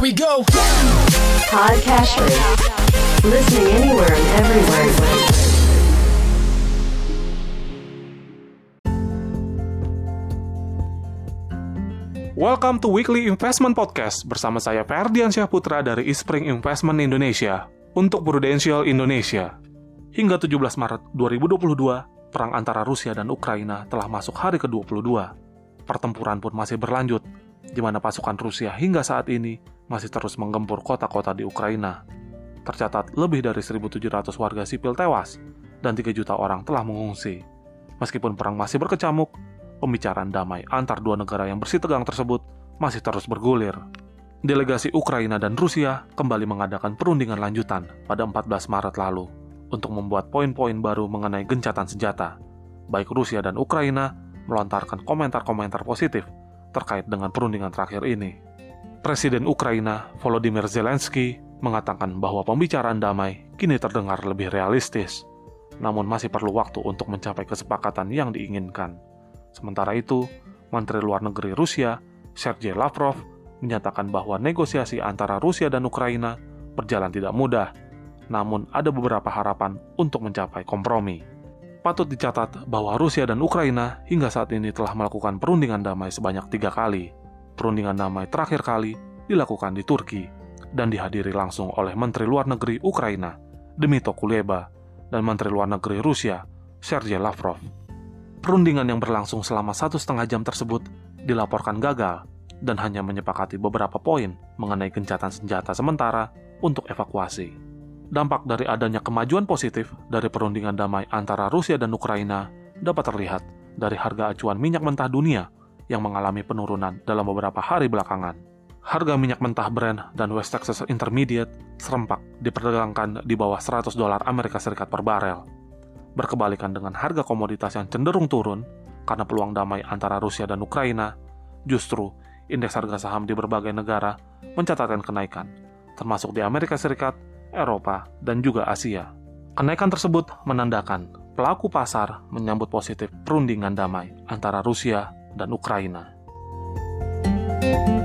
Here we go. Podcasters. Listening anywhere and everywhere. Welcome to Weekly Investment Podcast bersama saya Ferdian Syahputra dari Ispring Investment Indonesia untuk Prudential Indonesia. Hingga 17 Maret 2022, perang antara Rusia dan Ukraina telah masuk hari ke-22. Pertempuran pun masih berlanjut, di mana pasukan Rusia hingga saat ini masih terus menggempur kota-kota di Ukraina. Tercatat lebih dari 1.700 warga sipil tewas dan 3 juta orang telah mengungsi. Meskipun perang masih berkecamuk, pembicaraan damai antar dua negara yang bersih tegang tersebut masih terus bergulir. Delegasi Ukraina dan Rusia kembali mengadakan perundingan lanjutan pada 14 Maret lalu untuk membuat poin-poin baru mengenai gencatan senjata. Baik Rusia dan Ukraina melontarkan komentar-komentar positif terkait dengan perundingan terakhir ini. Presiden Ukraina Volodymyr Zelensky mengatakan bahwa pembicaraan damai kini terdengar lebih realistis, namun masih perlu waktu untuk mencapai kesepakatan yang diinginkan. Sementara itu, Menteri Luar Negeri Rusia, Sergei Lavrov, menyatakan bahwa negosiasi antara Rusia dan Ukraina berjalan tidak mudah, namun ada beberapa harapan untuk mencapai kompromi. Patut dicatat bahwa Rusia dan Ukraina hingga saat ini telah melakukan perundingan damai sebanyak tiga kali. Perundingan damai terakhir kali dilakukan di Turki dan dihadiri langsung oleh Menteri Luar Negeri Ukraina, Dmytro Kuleba, dan Menteri Luar Negeri Rusia, Sergei Lavrov. Perundingan yang berlangsung selama satu setengah jam tersebut dilaporkan gagal dan hanya menyepakati beberapa poin mengenai gencatan senjata sementara untuk evakuasi. Dampak dari adanya kemajuan positif dari perundingan damai antara Rusia dan Ukraina dapat terlihat dari harga acuan minyak mentah dunia yang mengalami penurunan dalam beberapa hari belakangan. Harga minyak mentah Brent dan West Texas Intermediate serempak diperdagangkan di bawah 100 dolar Amerika Serikat per barel berkebalikan dengan harga komoditas yang cenderung turun karena peluang damai antara Rusia dan Ukraina, justru indeks harga saham di berbagai negara mencatatkan kenaikan, termasuk di Amerika Serikat, Eropa, dan juga Asia. Kenaikan tersebut menandakan pelaku pasar menyambut positif perundingan damai antara Rusia dan Ukraina. thank you